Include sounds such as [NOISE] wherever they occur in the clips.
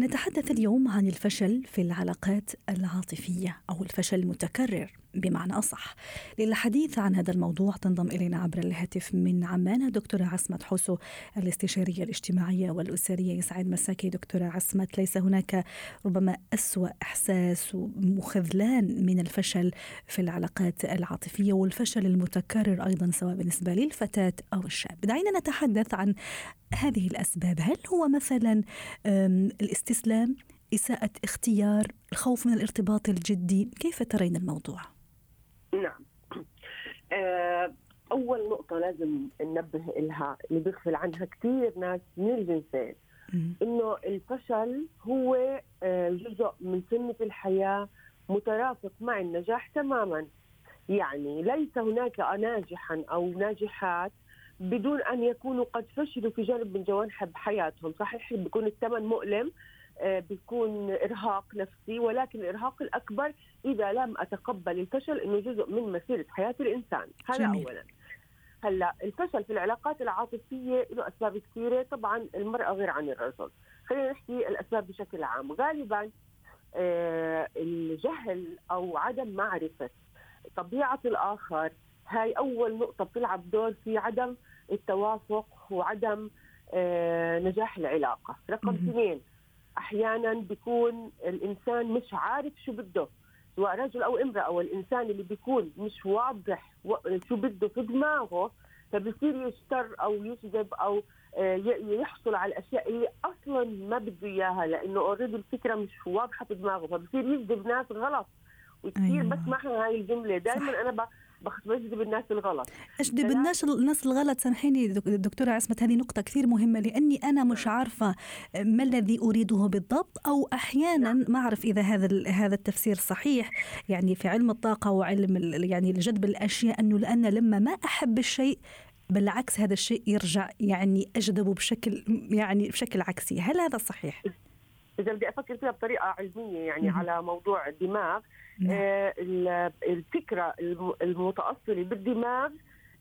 نتحدث اليوم عن الفشل في العلاقات العاطفية أو الفشل المتكرر. بمعنى أصح. للحديث عن هذا الموضوع تنضم إلينا عبر الهاتف من عمان دكتورة عصمت حسو الاستشارية الاجتماعية والأسرية. يسعد مساكي دكتورة عصمت. ليس هناك ربما أسوأ إحساس وخذلان من الفشل في العلاقات العاطفية والفشل المتكرر أيضا سواء بالنسبة للفتاة أو الشاب. دعينا نتحدث عن هذه الأسباب. هل هو مثلا الاستسلام إساءة اختيار الخوف من الارتباط الجدي؟ كيف ترين الموضوع؟ نعم. [CLEARS THROAT] آه، أول نقطة لازم ننبه لها اللي بيغفل عنها كثير ناس من الجنسين إنه الفشل هو آه، جزء من سنة الحياة مترافق مع النجاح تماما. يعني ليس هناك ناجحا أو ناجحات بدون أن يكونوا قد فشلوا في جانب من جوانح حياتهم. صحيح بيكون الثمن مؤلم بيكون إرهاق نفسي ولكن الإرهاق الأكبر إذا لم أتقبل الفشل إنه جزء من مسيرة حياة الإنسان. هذا جميل. اولا. هلأ الفشل في العلاقات العاطفية له أسباب كثيرة. طبعا المرأة غير عن الرجل. خلينا نحكي الأسباب بشكل عام. غالبا آه الجهل أو عدم معرفة طبيعة الآخر هاي أول نقطة بتلعب دور في عدم التوافق وعدم آه نجاح العلاقة. رقم اثنين أحيانا بيكون الإنسان مش عارف شو بده سواء رجل أو امرأة والانسان اللي بيكون مش واضح شو بده في دماغه فبصير يشتر أو يجذب أو آه، يحصل على الاشياء اللي أصلا ما بده إياها لأنه اوريدي الفكرة مش واضحة في دماغه فبصير يجذب ناس غلط وكثير أيوة. بسمعها هاي الجملة دائما أنا بجذب الناس الغلط اجذب الناس الناس الغلط سامحيني دكتورة عصمت هذه نقطة كثير مهمة لأني أنا مش نعم. عارفة ما الذي أريده بالضبط أو أحيانا نعم. ما أعرف إذا هذا هذا التفسير صحيح يعني في علم الطاقة وعلم يعني جذب الأشياء أنه لأن لما ما أحب الشيء بالعكس هذا الشيء يرجع يعني اجذبه بشكل يعني بشكل عكسي هل هذا صحيح اذا بدي أفكر فيها بطريقة علمية يعني م- على موضوع الدماغ. آه الفكرة المتأصلة بالدماغ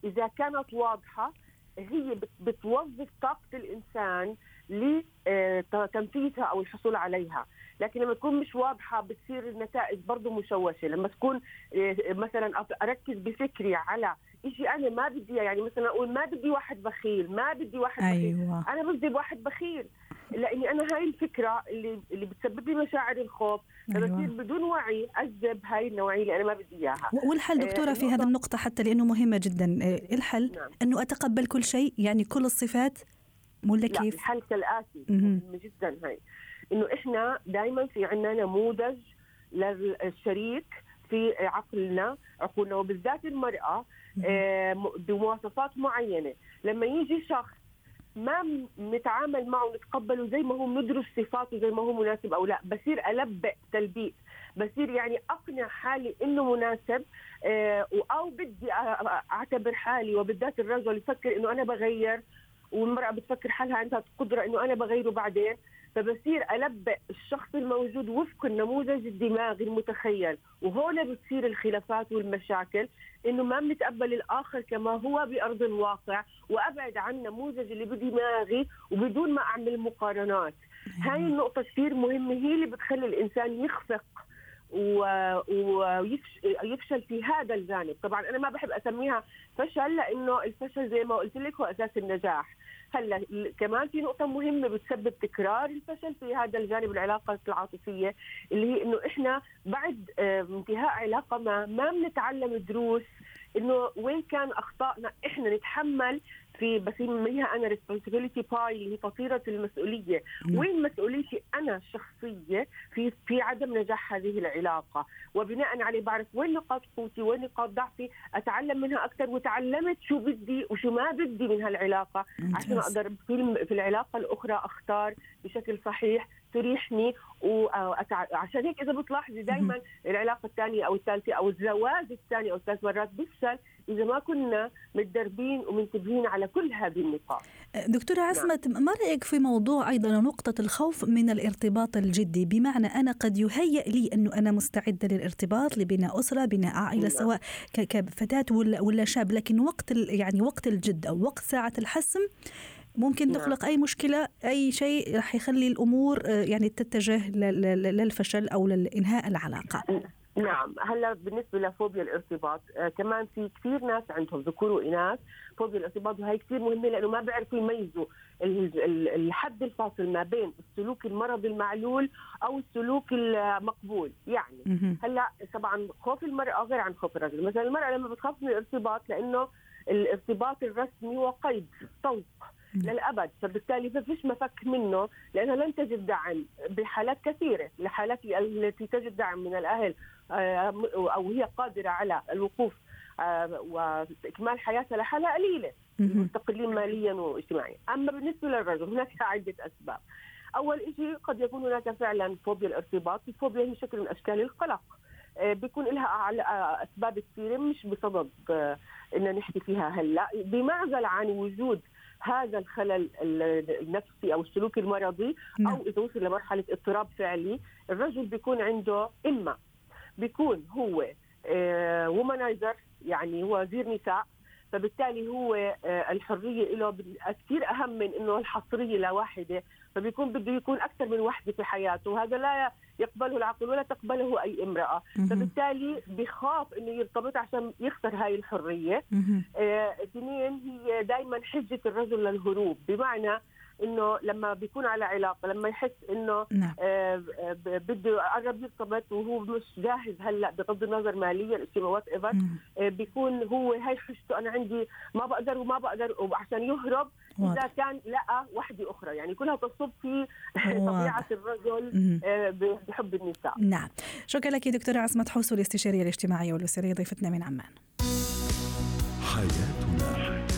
إذا كانت واضحة هي بتوظف طاقة الإنسان لتنفيذها أو الحصول عليها. لكن لما تكون مش واضحة بتصير النتائج برضه مشوشة. لما تكون آه، مثلا أركز بفكري على شيء أنا ما بدي يعني مثلا أقول ما بدي واحد بخيل ما بدي واحد أيوة. بخيل أنا بدي واحد بخيل. لاني أنا هاي الفكرة اللي اللي بتسبب لي مشاعر الخوف أيوة. بصير بدون وعي أجذب هاي النوعية اللي أنا ما بدي إياها. والحل دكتورة في هذه النقطة حتى لأنه مهمة جدا. آه، الحل نعم. أنه أتقبل كل شيء يعني كل الصفات ولا كيف؟ الحل كالآتي. مهم. جدا هاي. إنه إحنا دائما في عندنا نموذج للشريك في عقلنا عقولنا وبالذات المرأة آه، بمواصفات معينة. لما يجي شخص ما نتعامل معه ونتقبله زي ما هو ندرس صفاته زي ما هو مناسب أو لا. بصير ألبق تلبيق. بصير يعني أقنع حالي إنه مناسب آه أو بدي أعتبر حالي وبالذات الرجل يفكر إنه أنا بغير والمرأة بتفكر حالها عندها قدرة إنه أنا بغيره بعدين. فبصير ألبق الشخص الموجود وفق النموذج الدماغي المتخيل. وهون بتصير الخلافات والمشاكل إنه ما بنتقبل الآخر كما هو بأرض الواقع وأبعد عن النموذج اللي بدماغي وبدون ما أعمل مقارنات. هاي النقطة كثير مهمة هي اللي بتخلي الإنسان يخفق ويفشل في هذا الجانب. طبعا أنا ما بحب أسميها فشل لأنه الفشل زي ما قلت لك هو أساس النجاح. هلا كمان في نقطة مهمة بتسبب تكرار الفشل في هذا الجانب العلاقة العاطفية اللي هي إنه إحنا بعد آه، انتهاء علاقة ما ما بنتعلم دروس إنه وين كان أخطائنا إحنا نتحمل في بسميها أنا responsibility pie اللي هي فطيرة المسؤولية، وين مسؤوليتي أنا الشخصية في في عدم نجاح هذه العلاقة، وبناء عليه بعرف وين نقاط قوتي، وين نقاط ضعفي، أتعلم منها أكثر وتعلمت شو بدي وشو ما بدي من هالعلاقة. عشان أقدر في في العلاقة الأخرى أختار بشكل صحيح تريحني وعشان هيك إذا بتلاحظي دائما العلاقة الثانية أو الثالثة أو الزواج الثاني أو الثالث مرات بيفشل إذا ما كنا متدربين ومنتبهين على كل هذه النقاط. دكتورة نعم. عصمت ما رأيك في موضوع أيضا نقطة الخوف من الارتباط الجدي بمعنى أنا قد يهيأ لي انه أنا مستعدة للارتباط لبناء أسرة بناء عائلة نعم. سواء كفتاة ولا ولا شاب لكن وقت يعني وقت الجد أو وقت ساعة الحسم ممكن نعم. تخلق أي مشكلة أي شيء راح يخلي الأمور آه، يعني تتجه للفشل أو لانهاء العلاقة. نعم. هلأ بالنسبة لفوبيا الارتباط آه كمان في كثير ناس عندهم ذكور وإناث. فوبيا الارتباط وهي كثير مهمة لأنه ما بيعرفوا يميزوا الحد الفاصل ما بين السلوك المرضي المعلول أو السلوك المقبول. يعني هلأ طبعا خوف المرأة غير عن خوف الرجل. مثلا المرأة لما بتخاف من الارتباط لأنه الارتباط الرسمي هو قيد طوق. للأبد. فبالتالي ما فيش مفك منه لانها لن تجد دعم بحالات كثيرة. الحالات التي تجد دعم من الأهل آه، أو هي قادرة على الوقوف آه، وإكمال حياتها لحالها قليلة مستقلين ماليا واجتماعيا. أما بالنسبة للرجل هناك [LAUGHS] عدة أسباب. أول شيء قد يكون هناك فعلا فوبيا الارتباط الفوبيا هي شكل من أشكال القلق. آه، بيكون لها أسباب كثيرة مش بصدد ان نحكي فيها هلأ. بمعزل عن وجود هذا الخلل النفسي أو السلوكي المرضي نعم. أو إذا وصل لمرحلة اضطراب فعلي الرجل بيكون عنده إما بيكون هو وومنايزر آه، يعني هو وزير نساء فبالتالي هو آه، الحرية له كثير أهم من إنه الحصرية لواحده فبيكون بده يكون أكثر من وحدة في حياته وهذا لا يقبله العقل ولا تقبله أي امرأة. فبالتالي بخاف إنه يرتبط عشان يخسر هاي الحرية. آه، اثنين هي دائما حجة الرجل للهروب. بمعنى إنه لما بيكون على علاقة لما يحس إنه نعم. آه بده يقرب يرتبط وهو مش جاهز هلأ بغض النظر ماليا whatever آه بيكون هو هي حجته أنا عندي ما بقدر وما بقدر وعشان يهرب إذا كان لقى وحدة أخرى. يعني كلها تصب في طبيعة الرجل آه بحب النساء. نعم. شكرا لك دكتورة عصمت حوس الاستشارية الاجتماعية والأسرية ضيفتنا من عمان. حياتنا.